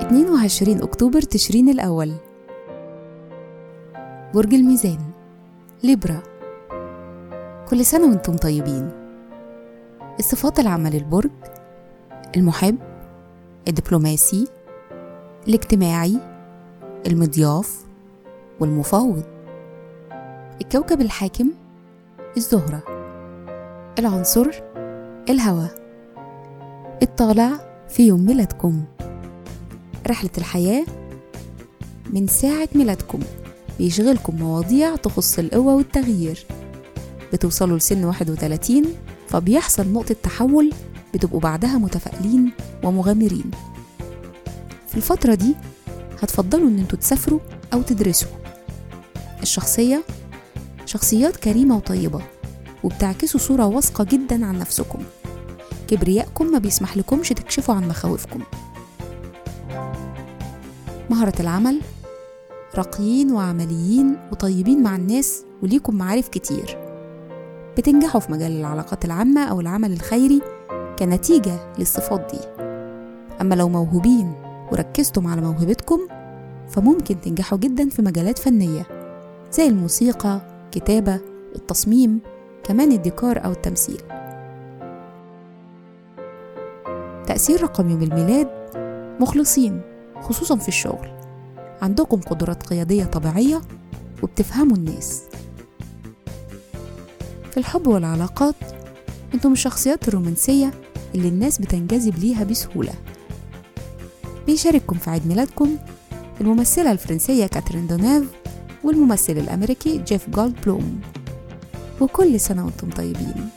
اتنين وعشرين أكتوبر تشرين الأول. برج الميزان ليبرا. كل سنة وأنتم طيبين. الصفات العامة للبرج المحب الدبلوماسي الاجتماعي المضياف والمفاوض. الكوكب الحاكم الزهرة. العنصر الهواء الطالع في يوم ميلادكم. رحلة الحياة من ساعة ميلادكم. بيشغلكم مواضيع تخص القوة والتغيير. بتوصلوا لسن 31 فبيحصل نقطة تحول بتبقوا بعدها متفائلين ومغامرين. في الفترة دي هتفضلوا إن أنتوا تسافروا أو تدرسوا. الشخصية شخصيات كريمة وطيبة. وبتعكسوا صورة واثقة جدا عن نفسكم. كبريائكم ما بيسمح لكمش تكشفوا عن مخاوفكم. مهرة العمل راقيين وعمليين وطيبين مع الناس وليكم معارف كتير. بتنجحوا في مجال العلاقات العامة أو العمل الخيري كنتيجة للصفات دي. أما لو موهوبين وركزتم على موهبتكم فممكن تنجحوا جدا في مجالات فنية زي الموسيقى كتابة التصميم كمان الديكور أو التمثيل. تأثير رقم يوم الميلاد؟ مخلصين خصوصا في الشغل. عندكم قدرات قيادية طبيعية وبتفهموا الناس. في الحب والعلاقات أنتم الشخصيات الرومانسية اللي الناس بتنجذب ليها بسهولة. بيشارككم في عيد ميلادكم الممثلة الفرنسية كاترين دونيف والممثل الأمريكي جيف جولد بلوم وكل سنة وأنتم طيبين.